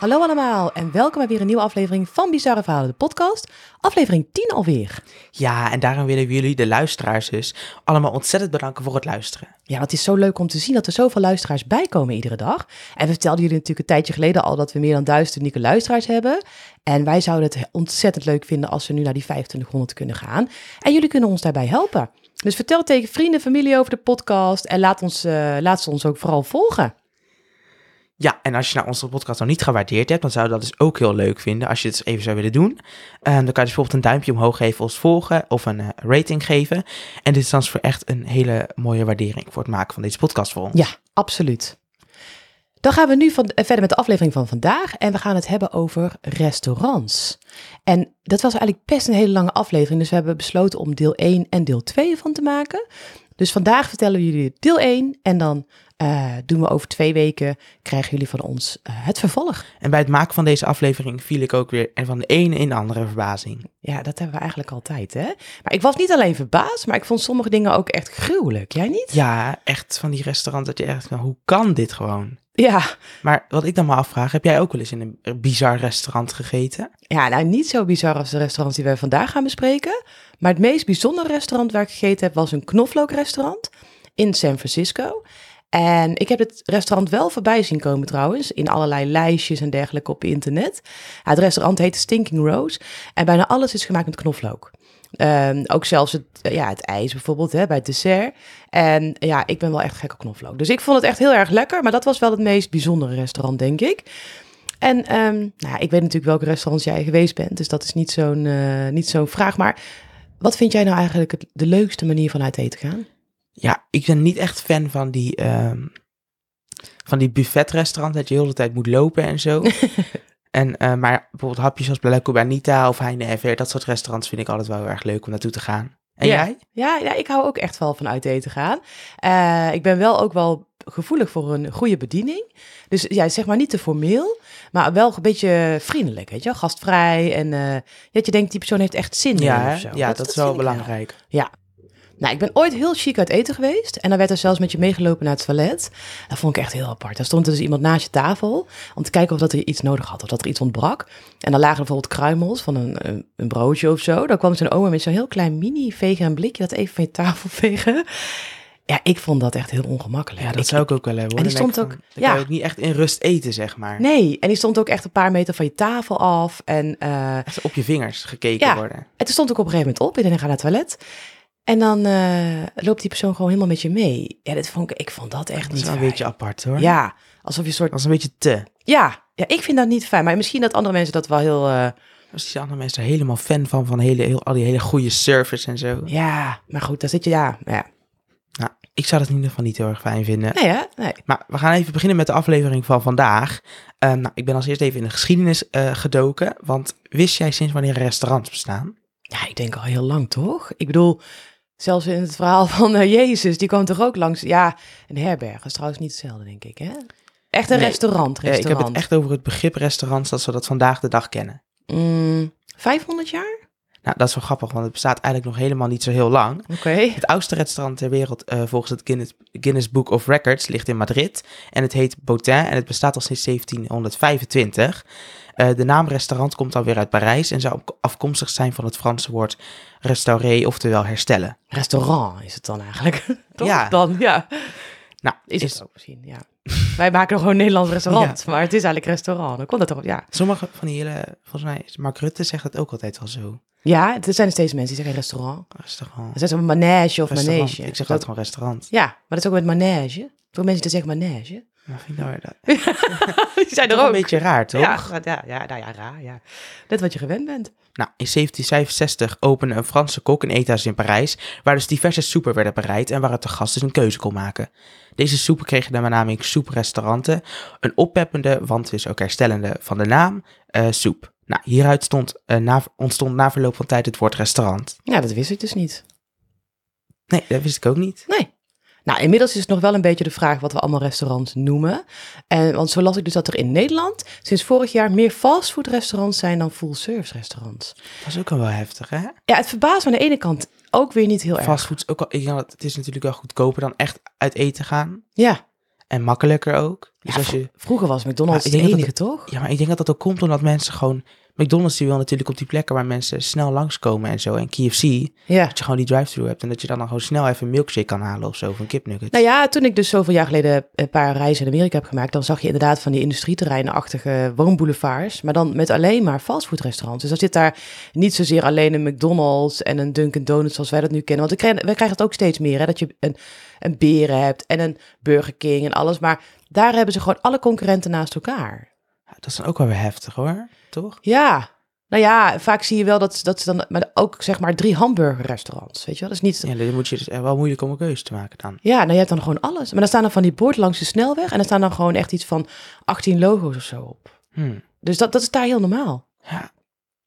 Hallo allemaal en welkom bij weer een nieuwe aflevering van Bizarre Verhalen, de podcast. Aflevering 10 alweer. Ja, en daarom willen we jullie, de luisteraars dus, allemaal ontzettend bedanken voor het luisteren. Ja, want het is zo leuk om te zien dat er zoveel luisteraars bijkomen iedere dag. En we vertelden jullie natuurlijk een tijdje geleden al dat we meer dan duizend unieke luisteraars hebben. En wij zouden het ontzettend leuk vinden als we nu naar die 2500 kunnen gaan. En jullie kunnen ons daarbij helpen. Dus vertel tegen vrienden, familie over de podcast en laat, ons, eh, laat ze ons ook vooral volgen. Ja, en als je nou onze podcast nog niet gewaardeerd hebt, dan zou je dat dus ook heel leuk vinden als je het eens even zou willen doen. Ehm, dan kan je dus bijvoorbeeld een duimpje omhoog geven, ons volgen of een eh, rating geven. En dit is dan voor echt een hele mooie waardering voor het maken van deze podcast voor ons. Ja, absoluut. Dan gaan we nu eh, verder met de aflevering van vandaag en we gaan het hebben over restaurants. En dat was eigenlijk best een hele lange aflevering, dus we hebben besloten om deel 1 en deel 2 van te maken. Dus vandaag vertellen we jullie deel 1 en dan eh, doen we over twee weken, krijgen jullie van ons eh, het vervolg. En bij het maken van deze aflevering viel ik ook weer van de ene in de andere verbazing. Ja, dat hebben we eigenlijk altijd, hè? Maar ik was niet alleen verbaasd, maar ik vond sommige dingen ook echt gruwelijk. Jij niet? Ja, echt van die restaurants dat je echt, nou, hoe kan dit gewoon? Ja. Maar wat ik dan maar afvraag, heb jij ook wel eens in een bizar restaurant gegeten? Ja, nou niet zo bizar als de restaurants die wij vandaag gaan bespreken. Maar het meest bijzondere restaurant waar ik gegeten heb was een knoflookrestaurant in San Francisco. En ik heb het restaurant wel voorbij zien komen trouwens, in allerlei lijstjes en dergelijke op internet. het restaurant heet Stinking Rose en bijna alles is gemaakt met knoflook. Um, ook zelfs het, ja, het ijs bijvoorbeeld hè, bij het dessert. En ja, ik ben wel echt gek op knoflook. Dus ik vond het echt heel erg lekker. Maar dat was wel het meest bijzondere restaurant, denk ik. En um, nou, ik weet natuurlijk welke restaurants jij geweest bent. Dus dat is niet zo'n uh, niet zo'n vraag. Maar wat vind jij nou eigenlijk de leukste manier van uit eten gaan? Ja, ik ben niet echt fan van die, um, van die buffetrestaurant dat je heel de tijd moet lopen en zo. en, uh, maar bijvoorbeeld hapjes als La Cubanita of Heine Ever, dat soort restaurants vind ik altijd wel heel erg leuk om naartoe te gaan. En ja. jij? Ja, ja, ik hou ook echt wel van uit eten gaan. Uh, ik ben wel ook wel gevoelig voor een goede bediening. Dus ja, zeg maar niet te formeel, maar wel een beetje vriendelijk, weet je Gastvrij en uh, dat je denkt, die persoon heeft echt zin ja, in of zo. Ja, dat, dat, is wel belangrijk. Ja, nou, ik ben ooit heel chic uit eten geweest. En dan werd er zelfs met je meegelopen naar het toilet. Dat vond ik echt heel apart. Daar stond er dus iemand naast je tafel. Om te kijken of dat er iets nodig had. Of dat er iets ontbrak. En dan lagen er bijvoorbeeld kruimels van een, een, een broodje of zo. Dan kwam zo'n oma met zo'n heel klein mini vegen een blikje. Dat even van je tafel vegen. Ja, ik vond dat echt heel ongemakkelijk. Ja, dat ik, zou ik ook wel hebben. En die stond ook... Ja. kan je ook niet echt in rust eten, zeg maar. Nee, en die stond ook echt een paar meter van je tafel af. En, uh, echt op je vingers gekeken ja, worden. En toen stond ik op een gegeven moment op. Ik ga naar het toilet. En dan uh, loopt die persoon gewoon helemaal met je mee. Ja, dat vond ik, ik vond dat echt dat niet is wel fijn. een beetje apart hoor. Ja, alsof je soort... Was een beetje te. Ja, ja, ik vind dat niet fijn. Maar misschien dat andere mensen dat wel heel... Uh... Dus die andere mensen er helemaal fan van, van hele, heel, al die hele goede service en zo. Ja, maar goed, daar zit je, ja. ja. Nou, ik zou dat in ieder geval niet heel erg fijn vinden. Nee, hè? Nee. Maar we gaan even beginnen met de aflevering van vandaag. Uh, nou, ik ben als eerst even in de geschiedenis uh, gedoken. Want wist jij sinds wanneer restaurants bestaan? Ja, ik denk al heel lang, toch? Ik bedoel, zelfs in het verhaal van uh, Jezus, die kwam toch ook langs. Ja, een herberg is trouwens niet hetzelfde, denk ik, hè? Echt een Nee. restaurant, ik heb het echt over het begrip restaurants dat we dat vandaag de dag kennen. Mm, 500 jaar? Nou, dat is wel grappig, want het bestaat eigenlijk nog helemaal niet zo heel lang. Oké. Het oudste restaurant ter wereld eh, volgens het Guinness, Guinness Book of Records ligt in Madrid. En het heet Botin en het bestaat al sinds 1725. Eh, de naam restaurant komt alweer uit Parijs en zou afkomstig zijn van het Franse woord restaurer, oftewel herstellen. Restaurant is het dan eigenlijk. Toch? Ja. Dan, ja. Nou, Is, is, het ook misschien, ja. Wij maken gewoon een Nederlands restaurant, maar het is eigenlijk restaurant. Dan komt dat toch, ja. sommige van die hele, volgens mij, Mark Rutte zegt dat ook altijd wel zo. Ja, er zijn er steeds mensen die zeggen restaurant. Restaurant. Er zijn zo'n manege of restaurant. manege. Ik zeg dat altijd gewoon restaurant. Ja, maar dat is ook met manege. Voor mensen die zeggen manege. Maar vind ik nou dat Die zijn toch er ook. een beetje raar, toch? Ja, ja, ja, nou ja, raar, ja. Net wat je gewend bent. Nou, in 1765 opende een Franse kok een eethuis in Parijs, waar dus diverse soepen werden bereid en waar het de gast dus een keuze kon maken. Deze soepen kregen de benaming soeprestauranten, een oppeppende, want dus ook herstellende van de naam, eh, soep. Nou, hieruit stond, eh, na, ontstond na verloop van tijd het woord restaurant. Ja, dat wist ik dus niet. Nee, dat wist ik ook niet. Nee. Nou, inmiddels is het nog wel een beetje de vraag wat we allemaal restaurants noemen. En, want zo las ik dus dat er in Nederland sinds vorig jaar meer fastfoodrestaurants zijn dan full-service restaurants. Dat is ook al wel heftig, hè? Ja, het verbaast me aan de ene kant ook weer niet heel erg. Fastfood is ook al, ik het is natuurlijk wel goedkoper dan echt uit eten gaan. Ja, En makkelijker ook. Dus Ja, als je, Vroeger was McDonald's Ja, de dat enige, toch? ja, maar ik denk dat dat ook komt omdat mensen gewoon... McDonald's die wil natuurlijk op die plekken waar mensen snel langskomen en zo. En KFC, Ja. dat je gewoon die drive-thru hebt. En dat je dan, dan gewoon snel even een milkshake kan halen of zo. Of een kipnugget. Nou ja, toen ik dus zoveel jaar geleden een paar reizen in Amerika heb gemaakt, dan zag je inderdaad van die industrieterreinachtige woonboulevards, maar dan met alleen maar fastfoodrestaurants. Dus dan zit daar niet zozeer alleen een McDonald's en een Dunkin' Donuts zoals wij dat nu kennen. Want we krijgen, wij krijgen het ook steeds meer, hè, dat je een, een Beren hebt en een Burger King en alles. Maar daar hebben ze gewoon alle concurrenten naast elkaar. Dat is dan ook wel weer heftig hoor, toch? Ja, nou ja, vaak zie je wel dat, dat ze dan, maar ook zeg maar drie hamburgerrestaurants, weet je wel. Dat is niet, Ja, dan moet je dus wel moeilijk om een keuze te maken dan. Ja, nou je hebt dan gewoon alles. Maar dan staan er van die borden langs de snelweg en er staan dan gewoon echt iets van 18 logo's of zo op. Hm. Dus dat, dat is daar heel normaal. Ja.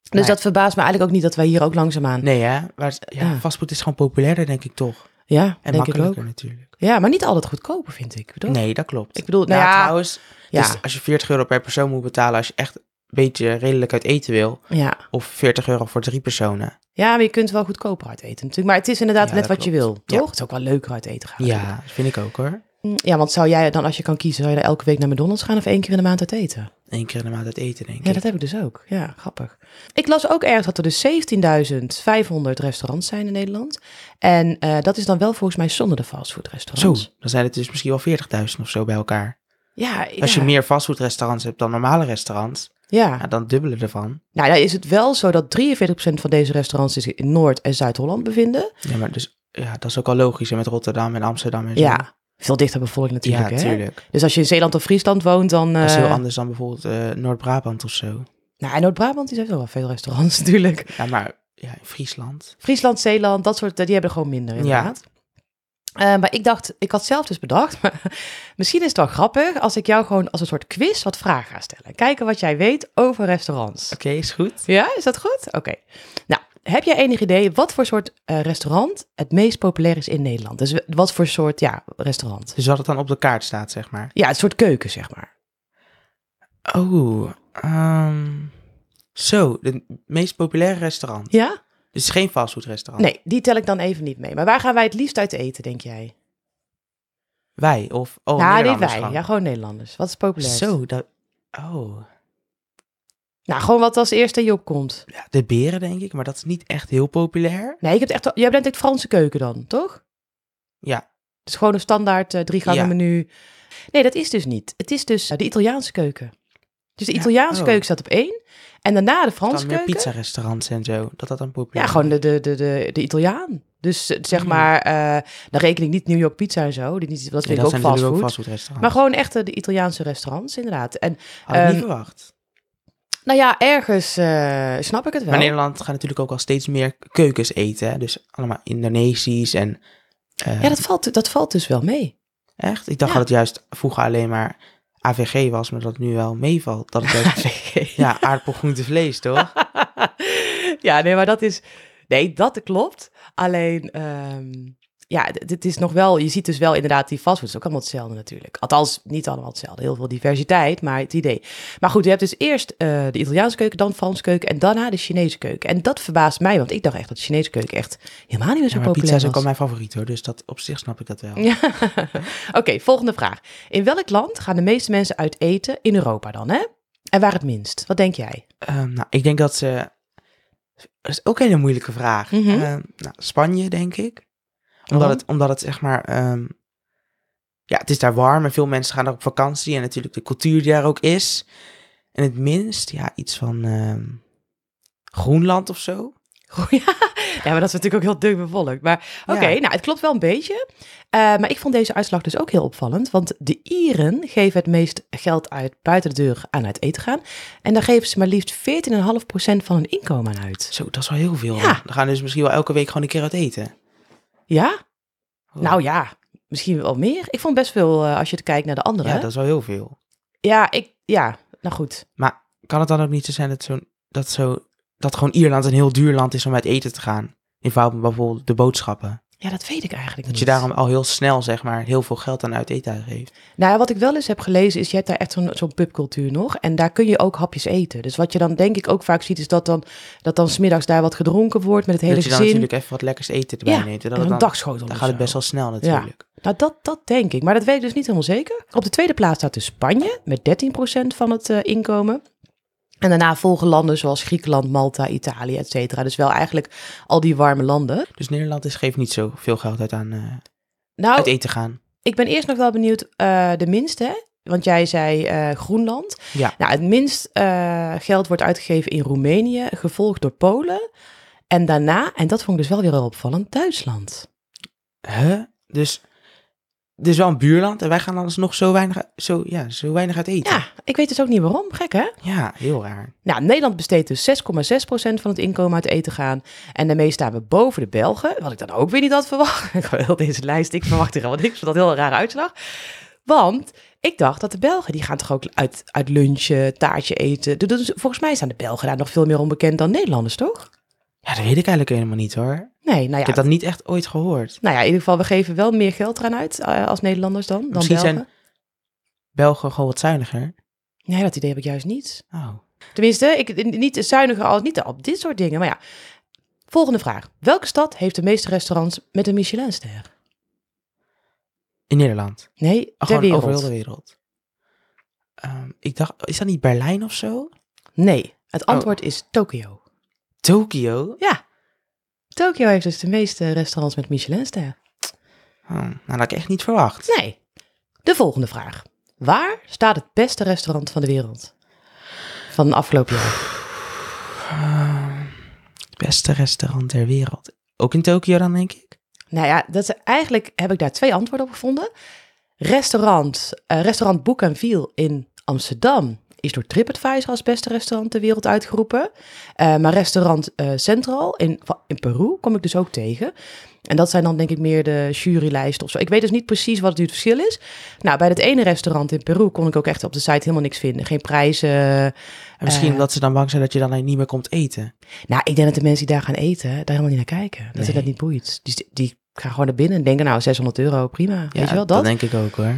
Dus Nee. dat verbaast me eigenlijk ook niet dat wij hier ook langzaamaan. Nee hè, maar ja, Ja. fastfood is gewoon populairder denk ik toch. Ja, En denk ik ook. makkelijker natuurlijk. Ja, maar niet altijd goedkoper vind ik. Toch? Nee, dat klopt. Ik bedoel, nou ja, trouwens, ja, dus als je 40 euro per persoon moet betalen als je echt een beetje redelijk uit eten wil, ja. of 40 euro voor drie personen. ja, maar je kunt wel goedkoper uit eten natuurlijk. Maar het is inderdaad Ja, net wat je wil, Ja. toch? Het is ook wel leuker uit eten gaan. natuurlijk. Ja, dat vind ik ook hoor. Mm, Ja, want zou jij dan, als je kan kiezen, zou je dan elke week naar McDonald's gaan of één keer in de maand uit eten? Eén keer in de maand uit eten denk Ja, ik. dat heb ik dus ook. Ja, grappig. Ik las ook ergens dat er dus 17.500 restaurants zijn in Nederland. En eh, dat is dan wel volgens mij zonder de Zo, fastfoodrestaurants. dan zijn het dus misschien wel 40.000 of zo bij elkaar. Ja, Als je ja, meer fastfoodrestaurants hebt dan normale restaurants, Ja, ja, dan dubbele ervan. nou dan is het wel zo dat 43% van deze restaurants zich in Noord- en Zuid-Holland bevinden. Ja, maar dus, ja, dat is ook al logisch hè, met Rotterdam en Amsterdam en zo. Ja, veel dichter bevolkt natuurlijk. ja, hè? tuurlijk. Dus als je in Zeeland of Friesland woont, dan... Dat is heel eh, anders dan bijvoorbeeld eh, Noord-Brabant of zo. Nou, Noord-Brabant die heeft wel veel restaurants natuurlijk. Ja, maar ja, in Friesland. Friesland, Zeeland, dat soort, die hebben er gewoon minder inderdaad. Eh, maar ik dacht, ik had zelf dus bedacht, maar misschien is het wel grappig als ik jou gewoon als een soort quiz wat vragen ga stellen. Kijken wat jij weet over restaurants. Oké, is goed. Ja, is dat goed? Oké. Nou, heb jij enig idee wat voor soort eh, restaurant het meest populair is in Nederland? Dus wat voor soort, ja, restaurant? Dus wat het dan op de kaart staat, zeg maar. Ja, het soort keuken, zeg maar. Oh, ehm, zo, de meest populaire restaurant. Ja? Dus geen fastfoodrestaurant. Nee, die tel ik dan even niet mee. Maar waar gaan wij het liefst uit eten, denk jij? Wij of oh, Nederlanders wij. gewoon. Ja, gewoon Nederlanders. Wat is populair? Zo, dat. Oh, Nou, gewoon wat als eerste in je opkomt. ja, de beren denk ik, maar dat is niet echt heel populair. Nee, ik heb echt, jij bent echt Franse keuken dan, toch? Ja, Dus gewoon een standaard eh, drie gangen Ja. menu. Nee, dat is dus niet. Het is dus eh, de Italiaanse keuken. Dus de Ja, Italiaanse oh. keuken staat op één. En daarna de Franse dan keuken. pizzarestaurants en zo, dat dat dan populair Ja, gewoon de, de, de, de, de Italiaan. Dus eh, zeg Mm. maar, eh dan reken ik niet New York pizza en zo. Die, niet- dat Ja, vind dat ik ook zijn natuurlijk fastfood. ook fastfoodrestaurants. Maar gewoon echt de Italiaanse restaurants, inderdaad. En Had ik niet ehm, verwacht. Nou ja, ergens eh, snap ik het wel. Maar Nederland gaat natuurlijk ook al steeds meer keukens eten. Hè? Dus allemaal Indonesisch en... eh, Ja, dat valt, dat valt dus wel mee. Echt? Ik dacht Ja. dat het juist vroeger alleen maar AVG was, maar dat het nu wel meevalt. Dat het juist... ja, aardappel, groente, vlees, toch? ja, nee, maar dat is. Nee, dat klopt. Alleen, ehm, ja, dit is nog wel. Je ziet dus wel inderdaad die fastfood is ook allemaal hetzelfde natuurlijk. Althans, niet allemaal hetzelfde. Heel veel diversiteit, maar het idee. Maar goed, je hebt dus eerst eh, de Italiaanse keuken, dan de Franse keuken en daarna de Chinese keuken. En dat verbaast mij, want ik dacht echt dat de Chinese keuken echt helemaal niet meer zo Ja, maar pizza populair is ook al mijn favoriet hoor, dus dat, op zich snap ik dat wel. Ja. Oké, volgende vraag. In welk land gaan de meeste mensen uit eten in Europa dan, hè? En waar het minst? Wat denk jij? Ehm, nou, ik denk dat ze... Dat is ook een hele moeilijke vraag. Mhm. Ehm, nou, Spanje, denk ik. Omdat, het, omdat het zeg maar... ehm, ja, het is daar warm en veel mensen gaan daar op vakantie. En natuurlijk de cultuur die daar ook is. En het minst, ja, iets van ehm, Groenland of zo. ja, maar dat is natuurlijk ook heel dun bevolkt. Maar oké, Ja. nou, het klopt wel een beetje. Eh, maar ik vond deze uitslag dus ook heel opvallend. Want de Ieren geven het meest geld uit buiten de deur aan uit eten gaan. En daar geven ze maar liefst 14,5% van hun inkomen aan uit. Zo, dat is wel heel veel. Ja. Dan gaan dus misschien wel elke week gewoon een keer uit eten. Ja? Oh. Nou ja, misschien wel meer. Ik vond best veel eh, als je kijkt naar de andere. Ja, dat is wel heel veel. ja, ik, ja, nou goed. Maar kan het dan ook niet zo zijn dat, zo, dat, zo, dat gewoon Ierland een heel duur land is om uit eten te gaan? In bijvoorbeeld de boodschappen. Ja, dat weet ik eigenlijk Dat niet. je daarom al heel snel, zeg maar, heel veel geld aan uit eten geeft. Nou ja, wat ik wel eens heb gelezen is, je hebt daar echt zo'n zo'n pubcultuur nog. En daar kun je ook hapjes eten. Dus wat je dan denk ik ook vaak ziet, is dat dan, dat dan smiddags daar wat gedronken wordt met het hele dat je dan gezin. natuurlijk even wat lekkers eten erbij Ja, neemt. en En dat het een dan, dagschotel dan gaat het best wel snel natuurlijk. Nou, dat, dat denk ik. Maar dat weet ik dus niet helemaal zeker. Op de tweede plaats staat dus Spanje met 13% van het eh, inkomen. En daarna volgen landen zoals Griekenland, Malta, Italië, et cetera. Dus wel eigenlijk al die warme landen. Dus Nederland is, geeft niet zoveel geld uit aan eh, Nou, uit eten gaan. ik ben eerst nog wel benieuwd, eh, de minste, hè? Want jij zei eh, Groenland. Ja. Nou, het minst geld wordt uitgegeven in Roemenië, gevolgd door Polen. En daarna, en dat vond ik dus wel weer heel opvallend, Duitsland. Huh? Dus, dus wel een buurland en wij gaan dan nog zo weinig, zo, ja, zo weinig uit eten. Ja, ik weet dus ook niet waarom. Gek, hè? Ja, heel raar. Nou, Nederland besteedt dus 6,6% van het inkomen uit eten gaan. En daarmee staan we boven de Belgen. Wat ik dan ook weer niet had verwacht. Ik heel deze lijst, ik verwacht er helemaal niks. Ik vond dat heel een rare uitslag. Want ik dacht dat de Belgen, die gaan toch ook uit, uit lunchen, taartje eten. Ze- Volgens mij staan de Belgen daar nog veel meer onbekend dan Nederlanders, toch? Ja, dat weet ik eigenlijk helemaal niet hoor. Nee, nou Ik ja. heb dat niet echt ooit gehoord. Nou ja, in ieder geval, we geven wel meer geld eraan uit eh, als Nederlanders dan, dan Misschien Belgen. zijn- Belgen gewoon wat zuiniger. Nee, dat idee heb ik juist niet. Oh. Tenminste, ik, niet zuiniger als niet op dit soort dingen. Maar ja, volgende vraag. Welke stad heeft de meeste restaurants met een Michelinster? In Nederland. Nee, Oh, ter gewoon wereld. over heel de wereld. Ehm, ik dacht, is dat niet Berlijn of zo? Nee, het antwoord is Tokio. Tokio? Ja, Tokio heeft dus de meeste restaurants met Michelinster. Oh, nou, dat had ik echt niet verwacht. Nee. De volgende vraag. Waar staat het beste restaurant van de wereld? Van de afgelopen jaar. Ehm, het beste restaurant ter wereld. Ook in Tokio dan, denk ik? Nou ja, dat is, eigenlijk heb ik daar twee antwoorden op gevonden. Restaurant, eh, restaurant Boek en Viel in Amsterdam is door TripAdvisor als beste restaurant ter wereld uitgeroepen. Eh, maar restaurant eh, Central in, in Peru kom ik dus ook tegen. En dat zijn dan denk ik meer de jurylijsten of zo. Ik weet dus niet precies wat het verschil is. Nou, bij dat ene restaurant in Peru kon ik ook echt op de site helemaal niks vinden. Geen prijzen. En misschien Eh. dat ze dan bang zijn dat je dan niet meer komt eten. Nou, ik denk dat de mensen die daar gaan eten, daar helemaal niet naar kijken. Dat ze Nee. dat niet boeit. Die, die gaan gewoon naar binnen en denken, nou, 600 euro, prima. Weet je wel, dat? denk ik ook hoor.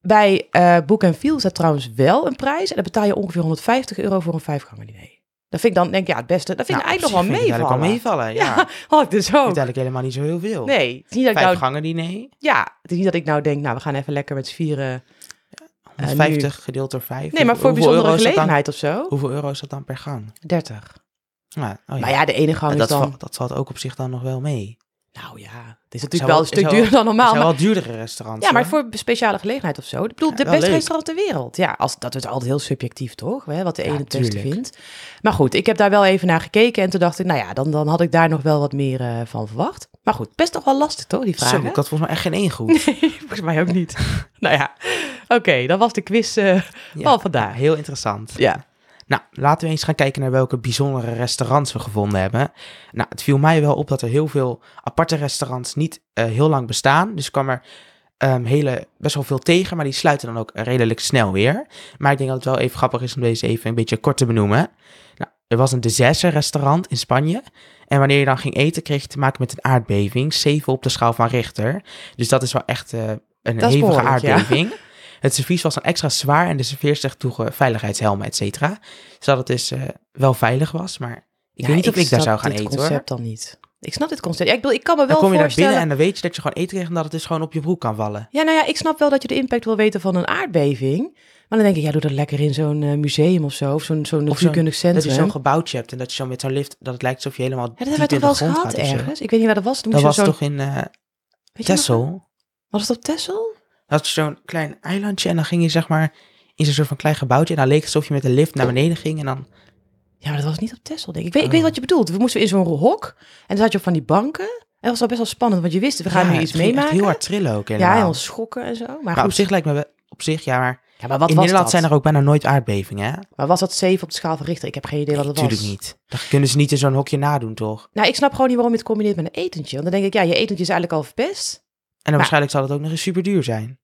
Bij eh Book and Feel staat trouwens wel een prijs. En dan betaal je ongeveer 150 euro voor een vijfgangen diner. Dat vind ik dan, denk ik, ja, het beste. Dat vind ik Nou, eigenlijk nog wel ik meevallen. eigenlijk wel meevallen, ja. Ja, had ik dus Ik vind ook. eigenlijk helemaal niet zo heel veel. Nee, het is niet dat ik Vijf nou, gangen diner, ja, het is niet dat ik nou denk, nou, we gaan even lekker met z'n vieren. 150 gedeeld door 5. Nee, maar voor bijzondere gelegenheid of zo. hoeveel euro is dat dan per gang? 30. Ja, oh ja. Maar ja, de ene gang dat, is dan, valt, dat valt ook op zich dan nog wel mee. Nou ja, het is natuurlijk wel een stuk duurder dan normaal. Het zijn wel duurdere restaurants. ja, maar voor speciale gelegenheid of zo. Ik bedoel, de beste restaurant ter wereld. Ja, als, dat is altijd heel subjectief, toch? Wat de ene het beste vindt. Maar goed, ik heb daar wel even naar gekeken. En toen dacht ik, nou ja, dan, dan had ik daar nog wel wat meer eh, van verwacht. Maar goed, best toch wel lastig, toch, die vragen? ik had volgens mij echt geen één goed. Nee, volgens mij ook niet. nou ja, oké, dat was de quiz eh, van vandaag. Heel interessant. Ja. Nou, laten we eens gaan kijken naar welke bijzondere restaurants we gevonden hebben. Nou, het viel mij wel op dat er heel veel aparte restaurants niet eh, heel lang bestaan. Dus kwam er ehm, hele, best wel veel tegen, maar die sluiten dan ook redelijk snel weer. Maar ik denk dat het wel even grappig is om deze even een beetje kort te benoemen. Nou, er was een Desesse restaurant in Spanje. En wanneer je dan ging eten, kreeg je te maken met een aardbeving. 7 op de schaal van Richter. Dus dat is wel echt eh, een hevige behoorlijk, ja. Het servies was dan extra zwaar en de serveerster droegen veiligheidshelmen, et cetera. Zodat het dus eh, wel veilig was, maar ik Ja, weet niet of ik daar zou gaan dit eten concept hoor. dan niet. Ik snap dit concept. Ja, ik bedoel, ik kan me wel Dan kom je daar voorstellen... binnen en dan weet je dat je gewoon eten krijgt en dat het dus gewoon op je broek kan vallen. Ja, nou ja, ik snap wel dat je de impact wil weten van een aardbeving. Maar dan denk ik, ja, doe dat lekker in zo'n eh, museum of zo. Of zo'n zo'n natuurkundig Dat centrum. je zo'n gebouwtje hebt en dat je zo met zo'n lift, dat het lijkt alsof je helemaal ja, dat diep hebben we in toch wel eens gehad ergens? Ik weet niet waar dat was. Dat was toch in nog? Texel? Was het op Texel? Dat is zo'n klein eilandje en dan ging je zeg maar in zo'n soort van klein gebouwtje en dan leek het alsof je met de lift naar beneden ging en dan... Ja, maar dat was niet op Texel, denk ik. Ik weet, ik weet wat je bedoelt. We moesten in zo'n hok en dan zat je op van die banken. En dat was wel best wel spannend, want je wist, we gaan Ja, nu iets meemaken. heel hard trillen ook ja, helemaal. helemaal schokken en zo. Maar, maar goed. op zich lijkt me wel, op zich ja, maar ja, maar wat in was Nederland dat? zijn er ook bijna nooit aardbevingen hè? Maar was dat 7 op de schaal van Richter? Ik heb geen idee wat het was. Natuurlijk niet. Dat kunnen ze niet in zo'n hokje nadoen, toch? Nou, ik snap gewoon niet waarom je het combineert met een etentje. Want dan denk ik, ja, je etentje is eigenlijk al verpest. En dan waarschijnlijk zal het ook nog eens super duur zijn.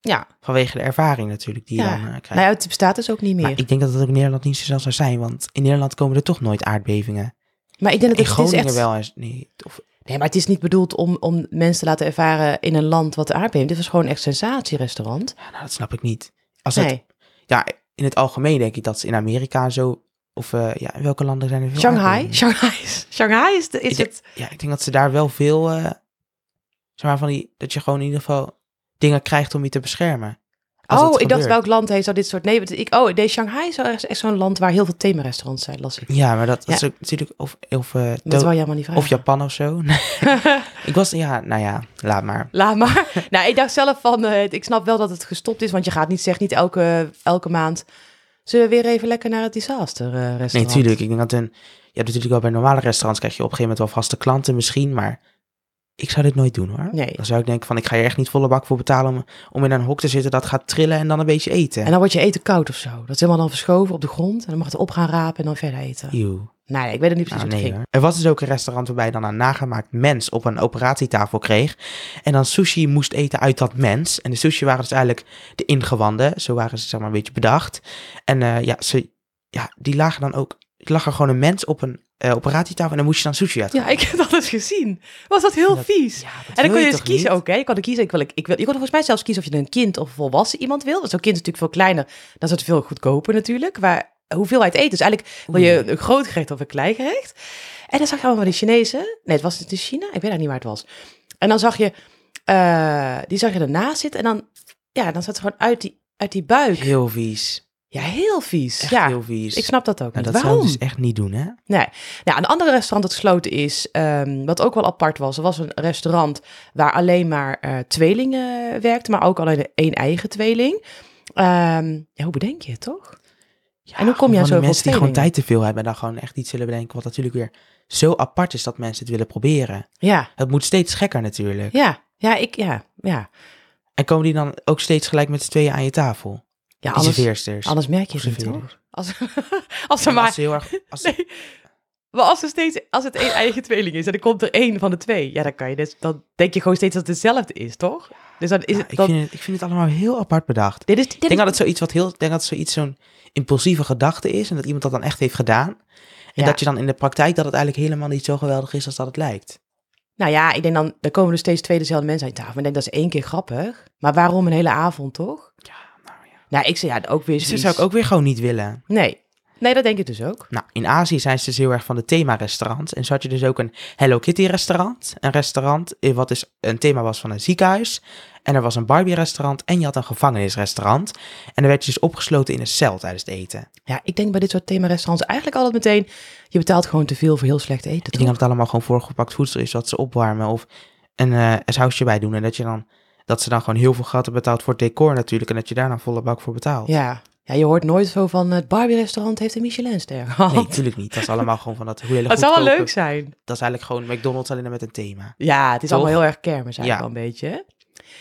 Ja, Vanwege de ervaring natuurlijk die je Ja. dan eh, krijgt. nou ja, het bestaat dus ook niet meer. maar Maar, ik denk dat het ook in Nederland niet zo snel zou zijn, want in Nederland komen er toch nooit aardbevingen. ik denk dat het, het is Groningen echt... wel eens. Nee, of, Nee, maar het is niet bedoeld om, om mensen te laten ervaren in een land wat de aardbeving. Dit was gewoon echt sensatierestaurant. Ja, nou, dat snap ik niet. Als het, Nee, ja, in het algemeen denk ik dat ze in Amerika zo... Of eh, ja, in welke landen zijn er veel Shanghai. Shanghai is, Shanghai is, de, is Ik denk- het... Ja, ik denk dat ze daar wel veel... eh, zeg maar van die... Dat je gewoon in ieder geval dingen krijgt om je te beschermen. Oh, ik dacht welk land heeft zo dit soort... Nee, ik, oh, nee, Shanghai is echt, echt zo'n land waar heel veel themarestaurants zijn, las ik. Ja, maar dat, dat Ja. is natuurlijk... Of, of, eh, Dat wou je helemaal niet vragen. of Japan of zo. Ik was... Ja, nou ja, laat maar. Laat maar. nou, ik dacht zelf van, eh, ik snap wel dat het gestopt is, want je gaat niet, zeg niet elke, elke maand. Zullen we weer even lekker naar het disaster eh, restaurant? Nee, tuurlijk. Ik denk dat een... Je hebt natuurlijk wel bij normale restaurants krijg je op een gegeven moment wel vaste klanten misschien, maar ik zou dit nooit doen hoor. Nee. Dan zou ik denken van ik ga je echt niet volle bak voor betalen om, om in een hok te zitten dat gaat trillen en dan een beetje eten. En dan wordt je eten koud of zo. Dat is helemaal dan verschoven op de grond en dan mag het op gaan rapen en dan verder eten. Nee, ik weet het niet precies Nou, nee ging. Er was dus ook een restaurant waarbij je dan een nagemaakt mens op een operatietafel kreeg. En dan sushi moest eten uit dat mens. En de sushi waren dus eigenlijk de ingewanden. Zo waren ze zeg maar een beetje bedacht. En eh, ja, ze, ja, die lagen dan ook... Lag er gewoon een mens op een eh, operatietafel en dan moest je dan sushi uit. Ja, ik heb dat eens gezien. Was dat heel Dat- vies. Ja, dat En dan kon je dus kiezen niet? ook, hè? Je kon er kiezen, ik wil, ik, ik wil, je kon volgens mij zelfs kiezen of je een kind of volwassen iemand wil. Want zo'n kind is natuurlijk veel kleiner, dan is het veel goedkoper natuurlijk. Maar hoeveelheid eten, dus eigenlijk wil je een groot gerecht of een klein gerecht. En dan zag je allemaal die Chinezen. Nee, het was het in China? Ik weet eigenlijk niet waar het was. En dan zag je, eh, die zag je ernaast zitten en dan, ja, dan zat het gewoon uit die, uit die buik. Heel vies. Ja, heel vies. Echt ja, heel vies. ik snap dat ook Nou, niet. dat Waarom? zou dus echt niet doen, hè? Nee. Nou, een andere restaurant dat gesloten is, ehm, wat ook wel apart was, er was een restaurant waar alleen maar eh, tweelingen werkten, maar ook alleen één eigen tweeling. Ehm, ja, hoe bedenk je het, toch? Ja, En hoe kom je aan zoveel mensen die gewoon tijd te veel hebben en dan gewoon echt iets willen bedenken wat natuurlijk weer zo apart is dat mensen het willen proberen. Ja, Het moet steeds gekker natuurlijk. ja, ja, ik, ja, ja. En komen die dan ook steeds gelijk met z'n tweeën aan je tafel? Ja, serveersters. anders merk je het niet? Als, als, Ja, maar, als ze heel erg... Als nee, maar als, er steeds, als het één eigen tweeling is en er komt er één van de twee, ja, dan kan je dus, dan denk je gewoon steeds dat het hetzelfde is, toch? Dus dan is Ja, het, ik, vind het, ik vind het allemaal heel apart bedacht. dit is, dit Ik denk is- dat het zoiets wat heel, denk dat het zoiets zo'n impulsieve gedachte is en dat iemand dat dan echt heeft gedaan. En Ja. dat je dan in de praktijk dat het eigenlijk helemaal niet zo geweldig is als dat het lijkt. Nou ja, ik denk dan, er komen er steeds twee dezelfde mensen aan tafel. Ik denk dat is één keer grappig. Maar waarom een hele avond, toch? Ja, nou ik zeg ja, ook weer Dus dat zou ik ook weer gewoon niet willen. Nee. Nee, dat denk ik dus ook. Nou, in Azië zijn ze dus heel erg van de thema-restaurants. En zo had je dus ook een Hello Kitty-restaurant. Een restaurant eh, wat dus een thema was van een ziekenhuis. En er was een Barbie-restaurant en je had een gevangenisrestaurant. En dan werd je dus opgesloten in een cel tijdens het eten. Ja, ik denk bij dit soort thema-restaurants eigenlijk altijd meteen... je betaalt gewoon te veel voor heel slecht eten, Ik denk dat het allemaal gewoon voorgepakt voedsel is wat ze opwarmen of een, eh, een sausje bij doen. En dat, je dan, dat ze dan gewoon heel veel geld hebben betaald voor het decor natuurlijk. En dat je daar dan volle bak voor betaalt. Ja. ja, je hoort nooit zo van... het Barbie-restaurant heeft een Michelin-ster gehad. Nee, natuurlijk niet. Dat is allemaal gewoon van dat hele dat zou wel leuk zijn. Dat is eigenlijk gewoon McDonald's alleen met een thema. Ja, het is Toch? allemaal heel erg kermis eigenlijk Ja. wel een beetje.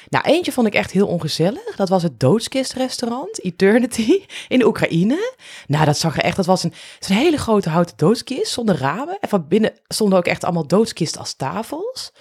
Nou, eentje vond ik echt heel ongezellig. Dat was het doodskistrestaurant, Eternity, in de Oekraïne. Nou, dat zag er echt, dat was een hele grote houten doodskist zonder ramen. En van binnen stonden ook echt allemaal doodskisten als tafels.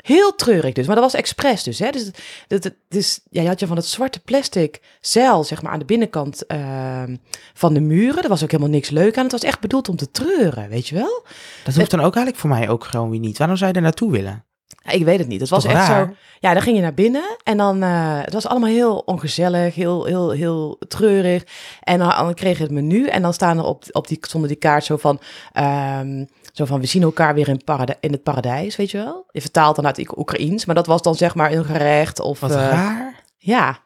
Heel treurig dus, maar dat was expres dus. Hè? Dus, het- dus ja, je had je van het zwarte plastic zeil, zeg maar, aan de binnenkant ehm, van de muren. Er was ook helemaal niks leuk aan. Het was echt bedoeld om te treuren, weet je wel? Dat hoeft dan ook eigenlijk voor mij ook gewoon weer niet. Waarom zou je er naartoe willen? Ik weet het niet. Het was Toch echt raar? zo. Ja, dan ging je naar binnen en dan. eh, het was allemaal heel ongezellig, heel, heel, heel treurig. En dan, dan kreeg je het menu en dan staan er op, op die, zonder die kaart zo van. ehm, zo van, we zien elkaar weer in, parade- in het paradijs, weet je wel? Je vertaalt dan uit Oekraïens, maar dat was dan zeg maar een gerecht of... Wat eh, raar. Ja,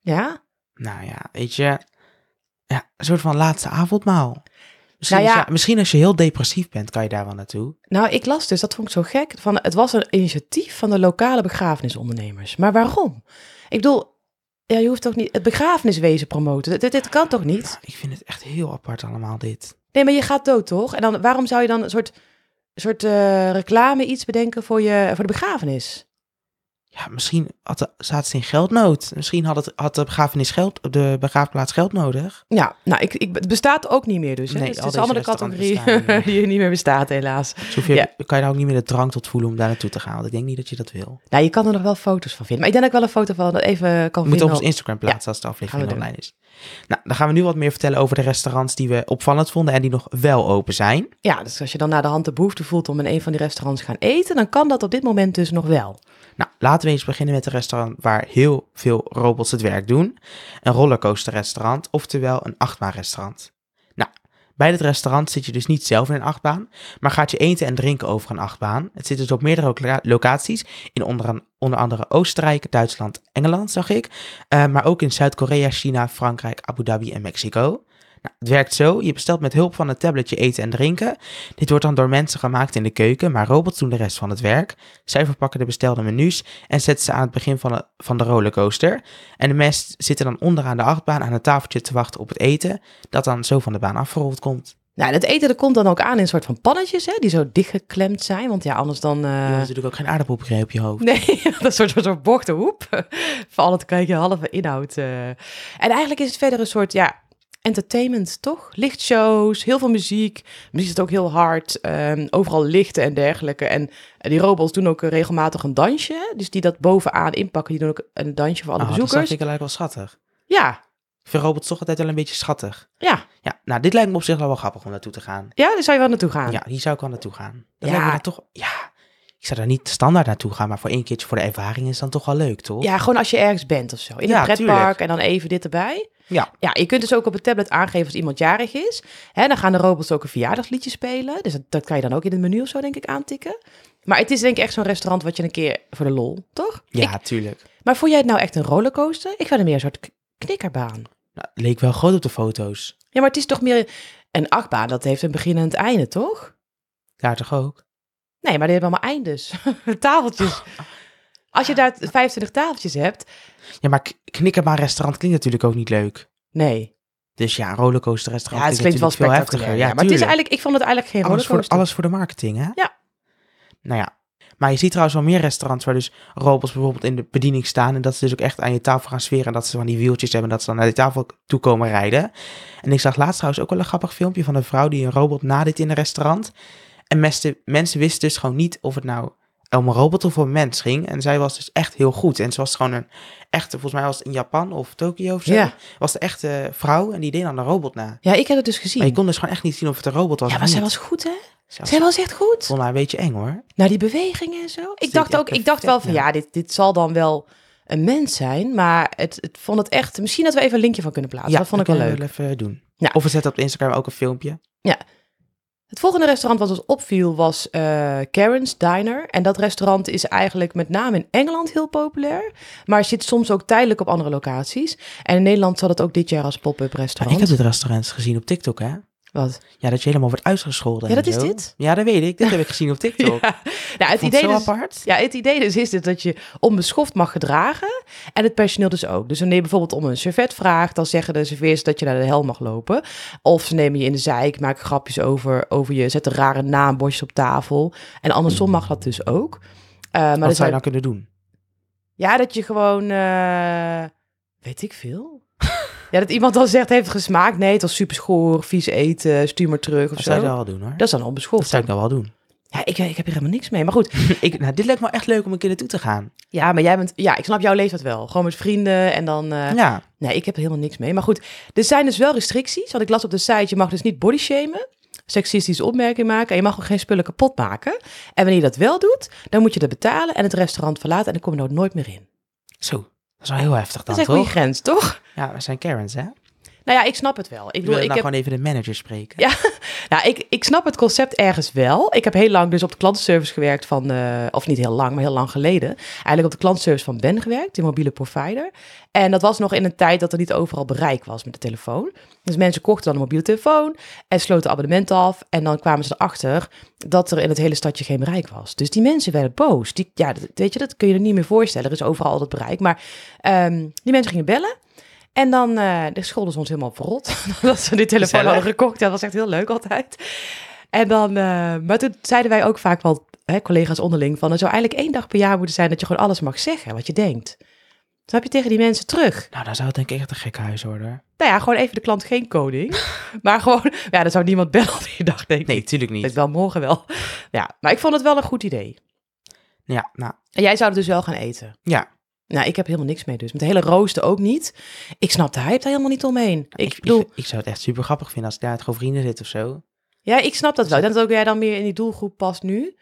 ja. Nou ja, weet je. Ja, een soort van laatste avondmaal. Misschien, Nou ja- als je- misschien als je heel depressief bent, kan je daar wel naartoe. Nou, ik las dus, dat vond ik zo gek. Van, het was een initiatief van de lokale begrafenisondernemers. Maar waarom? Ik bedoel, ja, je hoeft toch niet het begrafeniswezen promoten. Dit, dit, kan toch niet? Nou, ik vind het echt heel apart allemaal dit. Nee, maar je gaat dood, toch? En dan, waarom zou je dan een soort, soort eh, reclame iets bedenken voor, je, voor de begrafenis? Ja, misschien had de, zaten ze in geldnood. Misschien had, het, had de, begrafenis geld, de begraafplaats geld nodig. Ja, nou, ik, ik, het bestaat ook niet meer dus. Hè? Nee, dus al het is allemaal de categorie bestaan niet meer. die niet meer bestaat, helaas. Dus je, Ja. kan je nou ook niet meer de drang tot voelen om daar naartoe te gaan. Want ik denk niet dat je dat wil. Nou, je kan er nog wel foto's van vinden. Maar ik denk dat ik wel een foto van even kan vinden. op ons Instagram plaatsen als de aflevering online is. Nou, dan gaan we nu wat meer vertellen over de restaurants die we opvallend vonden en die nog wel open zijn. Ja, dus als je dan naar de hand de behoefte voelt om in een van die restaurants te gaan eten, dan kan dat op dit moment dus nog wel. Nou, laten we eens beginnen met een restaurant waar heel veel robots het werk doen. Een rollercoaster restaurant, oftewel een achtbaanrestaurant. Nou, bij dit restaurant zit je dus niet zelf in een achtbaan, maar gaat je eten en drinken over een achtbaan. Het zit dus op meerdere loca- locaties, in onder andere Oostenrijk, Duitsland, Engeland, zag ik. Eh, maar ook in Zuid-Korea, China, Frankrijk, Abu Dhabi en Mexico. Nou, het werkt zo, je bestelt met hulp van een tablet je eten en drinken. Dit wordt dan door mensen gemaakt in de keuken, maar robots doen de rest van het werk. Zij verpakken de bestelde menus en zetten ze aan het begin van de, van de rollercoaster. En de mensen zitten dan onderaan de achtbaan aan een tafeltje te wachten op het eten, dat dan zo van de baan afgerold komt. Nou, het eten dat komt dan ook aan in een soort van pannetjes, hè, die zo dichtgeklemd zijn. Want ja, anders dan... eh, Je hebt natuurlijk ook geen aardappelpuree op je hoofd. Nee, dat is een soort, soort bochtenhoep. Voor al het krijg je halve inhoud. eh. En eigenlijk is het verder een soort, ja, entertainment, toch? Lichtshows, heel veel muziek. Muziek is ook heel hard. ehm, overal lichten en dergelijke. En eh, die robots doen ook regelmatig een dansje. Dus die dat bovenaan inpakken, die doen ook een dansje voor alle Oh, dat bezoekers. vind ik eigenlijk wel schattig. Ja, Ik vind robots toch altijd wel een beetje schattig. ja. Ja, nou, dit lijkt me op zich wel wel grappig om naartoe te gaan. Ja, daar zou je wel naartoe gaan. Ja, hier zou ik wel naartoe gaan. Dat Ja. lijkt me toch, ja, ik zou daar niet standaard naartoe gaan, maar voor één keertje voor de ervaring is dan toch wel leuk, toch? Ja, gewoon als je ergens bent of zo. In Ja, een pretpark tuurlijk. en dan even dit erbij. Ja. Ja, je kunt dus ook op het tablet aangeven als iemand jarig is. Hè, dan gaan de robots ook een verjaardagsliedje spelen. Dus dat, dat kan je dan ook in het menu of zo, denk ik, aantikken. Maar het is denk ik echt zo'n restaurant wat je een keer voor de lol, toch? Ja, Ik- tuurlijk. maar vond jij het nou echt een rollercoaster? Ik vind het meer een soort knikkerbaan. Nou, leek wel groot op de foto's. Ja, maar het is toch meer een achtbaan. Dat heeft een begin en een einde, toch? Daar toch ook? Nee, maar die hebben allemaal eindes. Tafeltjes. Als je daar 25 tafeltjes hebt, Ja, maar k- knikkerbaan restaurant klinkt natuurlijk ook niet leuk. nee. Dus ja, een rollercoaster restaurant Ja, het klinkt wel veel heftiger. Ja, maar het is eigenlijk, ik vond het eigenlijk geen alles voor, alles voor de marketing, hè? Ja. Nou ja. Maar je ziet trouwens wel meer restaurants waar dus robots bijvoorbeeld in de bediening staan. En dat ze dus ook echt aan je tafel gaan sferen. En dat ze van die wieltjes hebben. En dat ze dan naar die tafel toe komen rijden. En ik zag laatst trouwens ook wel een grappig filmpje van een vrouw die een robot nadeed in een restaurant. En mensen, mensen wisten dus gewoon niet of het nou om een robot of een mens ging. En zij was dus echt heel goed. En ze was gewoon een echte, volgens mij was het in Japan of Tokio of zo. Ja. Was de echte vrouw en die deed dan een robot na. Ja, ik heb het dus gezien. Maar je kon dus gewoon echt niet zien of het een robot was ja, maar zij was goed, hè? Zij was- Zij was echt goed. vond mij een beetje eng hoor. Nou, die bewegingen en zo. Ik dacht ook, ik dacht wel van, ja, dit, dit zal dan wel een mens zijn. Maar het, het vond het echt... Misschien dat we even een linkje van kunnen plaatsen. dat vond ik wel leuk. we even doen. Ja. Of we zetten op Instagram ook een filmpje. Het volgende restaurant wat ons opviel was eh Karen's Diner. En dat restaurant is eigenlijk met name in Engeland heel populair. Maar zit soms ook tijdelijk op andere locaties. En in Nederland zat het ook dit jaar als pop-up Maar restaurant. ik heb dit restaurant gezien op TikTok, hè? Wat? Ja, dat je helemaal wordt uitgescholden. Ja, dat is dit? Ja, dat weet ik. Dit heb ik gezien op TikTok. Ja. Nou, het idee dus, apart. Ja, het idee dus is dit dat je onbeschoft mag gedragen en het personeel dus ook. Dus wanneer je bijvoorbeeld om een servet vraagt, dan zeggen de serveers dat je naar de hel mag lopen. Of ze nemen je in de zijk, maken grapjes over, over je, zetten rare naambordjes op tafel. En andersom mag dat dus ook. Eh, maar Wat dat zou je dan kunnen doen? Ja, dat je gewoon, eh, weet ik veel. Ja, dat iemand dan zegt, heeft het gesmaakt? Nee, het was super schoor, vies eten, stuur maar terug of Dat zo. zou je wel doen, hoor. Dat is dan Dat onbeschoft. zou ik dan wel doen. Ja, ik, ik heb hier helemaal niks mee. Maar goed, ik, nou, dit lijkt me echt leuk om een keer naartoe te gaan. Ja, maar jij bent... Ja, ik snap jouw leeftijd wel. Gewoon met vrienden en dan... eh, Ja. Nee, ik heb er helemaal niks mee. Maar goed, er zijn dus wel restricties. Want ik las op de site, je mag dus niet body shamen, seksistische opmerkingen maken en je mag ook geen spullen kapot maken. En wanneer je dat wel doet, dan moet je dat betalen en het restaurant verlaten en dan kom je er nooit meer in. Zo. Dat is wel heel heftig Dat dan, is echt een goede toch? grens, toch? Ja, we zijn Karens, hè? Nou ja, ik snap het wel. Ik bedoel, ik nou heb... gewoon even de manager spreken. Ja, nou, ik, ik snap het concept ergens wel. Ik heb heel lang dus op de klantenservice gewerkt van, eh, of niet heel lang, maar heel lang geleden. Eigenlijk op de klantenservice van Ben gewerkt, die mobiele provider. En dat was nog in een tijd dat er niet overal bereik was met de telefoon. Dus mensen kochten dan een mobiele telefoon en sloten abonnement af. En dan kwamen ze erachter dat er in het hele stadje geen bereik was. Dus die mensen werden boos. Die, ja, dat, weet je, dat kun je er niet meer voorstellen. Er is overal al dat bereik. Maar ehm, die mensen gingen bellen. En dan eh de scholden ze ons helemaal verrot. dat ze die telefoon hadden gekocht. Dat was echt heel leuk altijd. En dan, eh, maar toen zeiden wij ook vaak wel hè, collega's onderling van... er zou eigenlijk één dag per jaar moeten zijn dat je gewoon alles mag zeggen wat je denkt. Snap je tegen die mensen terug? Nou, dan zou het denk ik echt een gek huis worden. Nou ja, gewoon even de klant geen koning. maar gewoon, ja, dan zou niemand bellen die dag, denk ik. Nee, tuurlijk Ik niet. wel morgen wel. Ja, maar ik vond het wel een goed idee. Ja, nou, En jij zou het dus wel gaan eten. ja. Nou, ik heb helemaal niks mee dus. Met de hele rooster ook niet. Ik snap de hype daar helemaal niet omheen. Ik, Ik, bedoel, ik, ik zou het echt super grappig vinden als daar met gewoon vrienden zit of zo. ja, ik snap dat wel. Ik denk dat ook jij dan meer in die doelgroep past nu.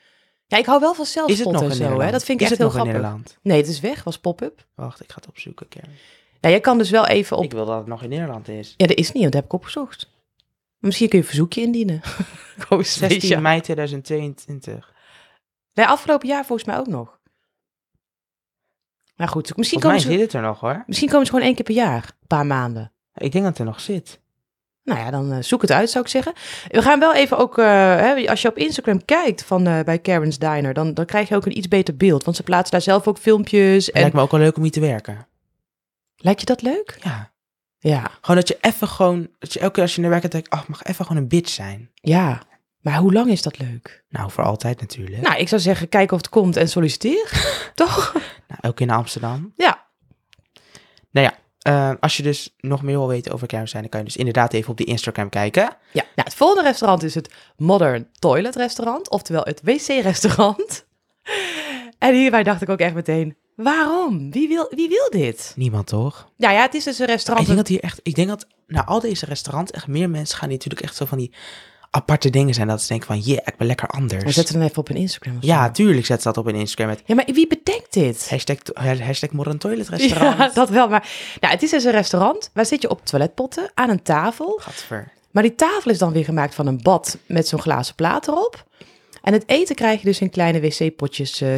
Ja, ik hou wel van het zelfspot nog en in zo. Nederland? Hè? Dat vind ik Is echt het heel grappig. Nederland? Nee, het is weg. Was pop-up. Wacht, ik ga het opzoeken. Karen. Ja, jij kan dus wel even op... Ik wil dat het nog in Nederland is. Ja, dat is niet, dat heb ik opgezocht. Misschien kun je een verzoekje indienen. Gewoon 16 speciaal. mei 2022. Nee, afgelopen jaar volgens mij ook nog. Maar goed, misschien Volgens komen, mij ze, zit het er nog hoor. misschien komen ze gewoon één keer per jaar. Een paar maanden. Ik denk dat het er nog zit. Nou ja, dan eh, zoek het uit, zou ik zeggen. We gaan wel even ook, eh, hè, als je op Instagram kijkt van, eh, bij Karen's Diner, dan, dan krijg je ook een iets beter beeld. Want ze plaatsen daar zelf ook filmpjes. Het En... lijkt me ook wel leuk om hier te werken. Lijkt je dat leuk? Ja. Ja, Gewoon dat je even gewoon, dat je elke keer als je naar werk gaat, denk ik, ach, mag even gewoon een bitch zijn. ja. Maar hoe lang is dat leuk? Nou, voor altijd natuurlijk. Nou, ik zou zeggen, kijk of het komt en solliciteer. Toch? Nou, ook in Amsterdam. Ja. Nou ja, eh, als je dus nog meer wil weten over zijn, dan kan je dus inderdaad even op die Instagram kijken. Ja, nou, het volgende restaurant is het Modern Toilet Restaurant, oftewel het wc-restaurant. En hierbij dacht ik ook echt meteen, waarom? Wie wil, wie wil dit? Niemand toch? Nou ja, het is dus een Ik restaurant. denk dat hier echt, ik denk dat naar al deze restaurants echt meer mensen gaan die natuurlijk echt zo van die aparte dingen zijn. Dat ze denken van, yeah, ik ben lekker Maar anders. zet ze dan even op een Instagram. Ja, tuurlijk zet ze dat op in Instagram met Ja, maar wie bedenkt dit? hashtag, hashtag modern toilet restaurant. Ja, dat wel. Maar nou, het is dus een restaurant. Waar zit je op toiletpotten aan een tafel. Gadver. Maar die tafel is dan weer gemaakt van een bad met zo'n glazen plaat erop. En het eten krijg je dus in kleine wc-potjes eh,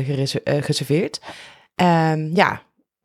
geserveerd. Ehm, ja,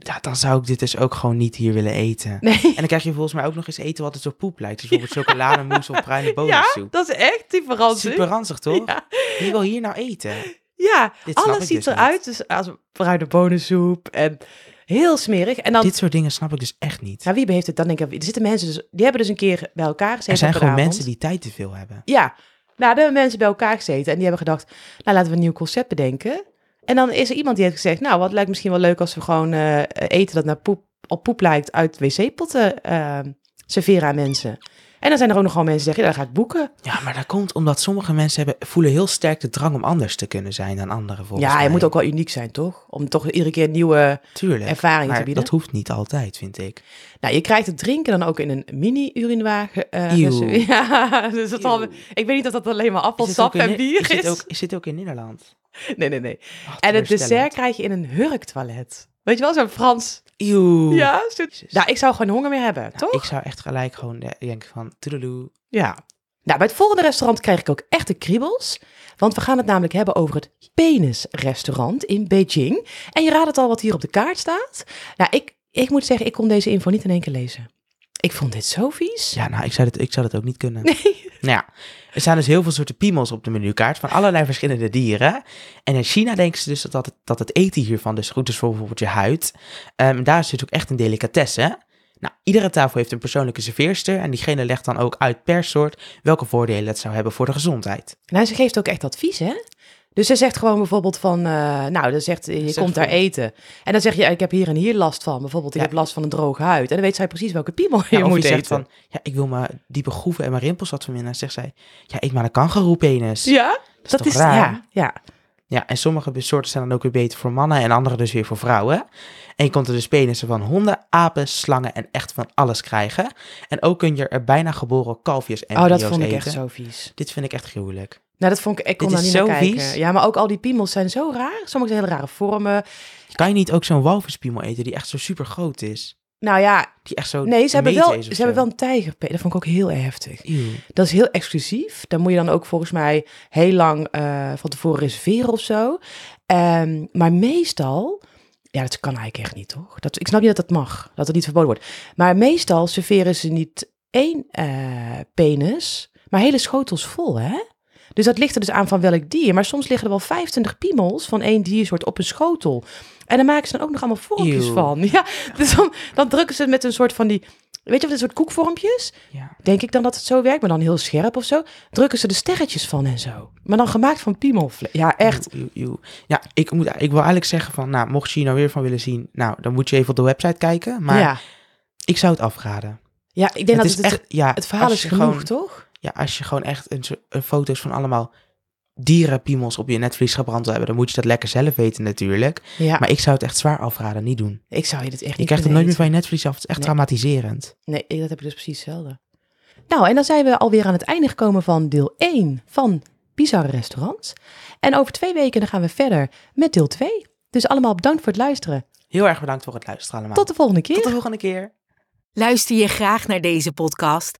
Ja, dan zou ik dit dus ook gewoon niet hier willen eten. nee. En dan krijg je volgens mij ook nog eens eten wat het zo poep lijkt. Dus bijvoorbeeld chocolademousse of bruine Ja, bonensoep. dat is echt type ranzig. Super ranzig, toch? Ja. Wie wil hier nou eten? Ja, Dit alles ziet dus eruit dus als bruine bonensoep en heel smerig. En dan, Dit soort dingen snap ik dus echt niet. nou, wie heeft het dan? Denk ik, er zitten mensen, dus, die hebben dus een keer bij elkaar gezeten er zijn op gewoon avond. mensen die tijd te veel hebben. Ja, nou, daar hebben mensen bij elkaar gezeten en die hebben gedacht, nou, laten we een nieuw concept bedenken. En dan is er iemand die heeft gezegd, nou, wat lijkt misschien wel leuk als we gewoon eh, eten dat naar poep, op poep lijkt uit wc-potten eh, serveren aan mensen. En dan zijn er ook nog gewoon mensen die zeggen, ja, dan ga ik boeken. Ja, maar dat komt omdat sommige mensen hebben, voelen heel sterk de drang om anders te kunnen zijn dan anderen volgens ja, mij. je moet ook wel uniek zijn, toch? Om toch iedere keer nieuwe Tuurlijk. ervaring te bieden. dat hoeft niet altijd, vind ik. Nou, je krijgt het drinken dan ook in een mini-urinoir. eh, Eeuw. geserveerd. ja, dus dat al, ik weet niet of dat alleen maar appelsap en bier is. is. Dit ook, is dit ook in Nederland? Nee, nee, nee. Ach, En het dessert krijg je in een hurktoilet. Weet je wel, zo'n Frans. Eeuw. Ja, zo... Nou, ik zou gewoon honger meer hebben, Nou, toch? Ik zou echt gelijk gewoon denken van, toedeloe. Ja. Nou, bij het volgende restaurant krijg ik ook echte kriebels. Want we gaan het namelijk hebben over het Penis-restaurant in Beijing. En je raadt het al wat hier op de kaart staat. Nou, ik, ik moet zeggen, ik kon deze info niet in één keer lezen. Ik vond dit zo vies. Ja, nou, ik zou, dit, ik zou dat ook niet kunnen. Nee. Nou ja, er staan dus heel veel soorten piemels op de menukaart van allerlei verschillende dieren. En in China denken ze dus dat, het, dat het eten hiervan dus goed is voor bijvoorbeeld je huid. Ehm, daar het ook echt een delicatesse. Nou, iedere tafel heeft een persoonlijke serveerster en diegene legt dan ook uit per soort welke voordelen het zou hebben voor de gezondheid. Nou, ze geeft ook echt advies, hè? Dus ze zegt gewoon bijvoorbeeld van, eh, nou, dan zegt, je Zegt komt daar eten. En dan zeg je, ik heb hier en hier last van. Bijvoorbeeld, ik Ja. heb last van een droge huid. En dan weet zij precies welke piemel je of moet je zegt eten. van, ja, ik wil mijn diepe groeven en mijn rimpels wat verminderen. Zegt zij, ja, eet maar een kangeroepenis. ja, dat, is, raar? ja, ja. Ja, en sommige soorten zijn dan ook weer beter voor mannen en andere dus weer voor vrouwen. En je komt er dus penissen van honden, apen, slangen en echt van alles krijgen. En ook kun je er bijna geboren kalfjes en Oh, dat vond ik eten. echt zo vies. Dit vind ik echt gruwelijk. Nou, dat vond ik, ik kon Dit daar niet naar kijken. vies. Ja, maar ook al die piemels zijn zo raar. Sommige zijn hele rare vormen. Kan je niet ook zo'n walvispiemel eten die echt zo super groot is? Nou ja, Die echt zo nee, ze hebben wel, ze hebben wel een tijgerpenis. Dat vond ik ook heel heftig. Dat is heel exclusief. Daar moet je dan ook volgens mij heel lang eh, van tevoren reserveren of zo. Ehm, maar meestal, ja, dat kan eigenlijk echt niet, toch? Dat, ik snap niet dat dat mag, dat het niet verboden wordt. Maar meestal serveren ze niet één eh, penis, maar hele schotels vol, hè? Dus dat ligt er dus aan van welk dier. Maar soms liggen er wel 25 piemels van één diersoort op een schotel. En dan maken ze dan ook nog allemaal vormpjes Eeuw. van. Ja, dus dan, dan drukken ze het met een soort van die... Weet je wat, een soort koekvormpjes? Ja. Denk ik dan dat het zo werkt, maar dan heel scherp of zo. Drukken ze de sterretjes van en zo. Maar dan gemaakt van piemelvlees. Ja, echt. Eeuw, eeuw, eeuw. Ja, ik, moet, ik wil eigenlijk zeggen van, nou, mocht je hier nou weer van willen zien, nou, dan moet je even op de website kijken. Maar ja. ik zou het afraden. ja, ik denk het dat is het, echt, ja, het verhaal is genoeg, gewoon, toch? Ja, als je gewoon echt een, foto's van allemaal dierenpiemels op je netvlies gebrand wil hebben, dan moet je dat lekker zelf weten natuurlijk. Ja, Maar ik zou het echt zwaar afraden, niet doen. ik zou je dit echt Je niet krijgt het nooit meer van je netvlies af. Het is echt Nee. traumatiserend. Nee, dat heb ik dus precies hetzelfde. Nou, en dan zijn we alweer aan het einde gekomen van deel 1 van Bizarre Restaurants. En over twee weken dan gaan we verder met deel 2. Dus allemaal bedankt voor het luisteren. Heel erg bedankt voor het luisteren allemaal. Tot de volgende keer. Tot de volgende keer. Luister je graag naar deze podcast?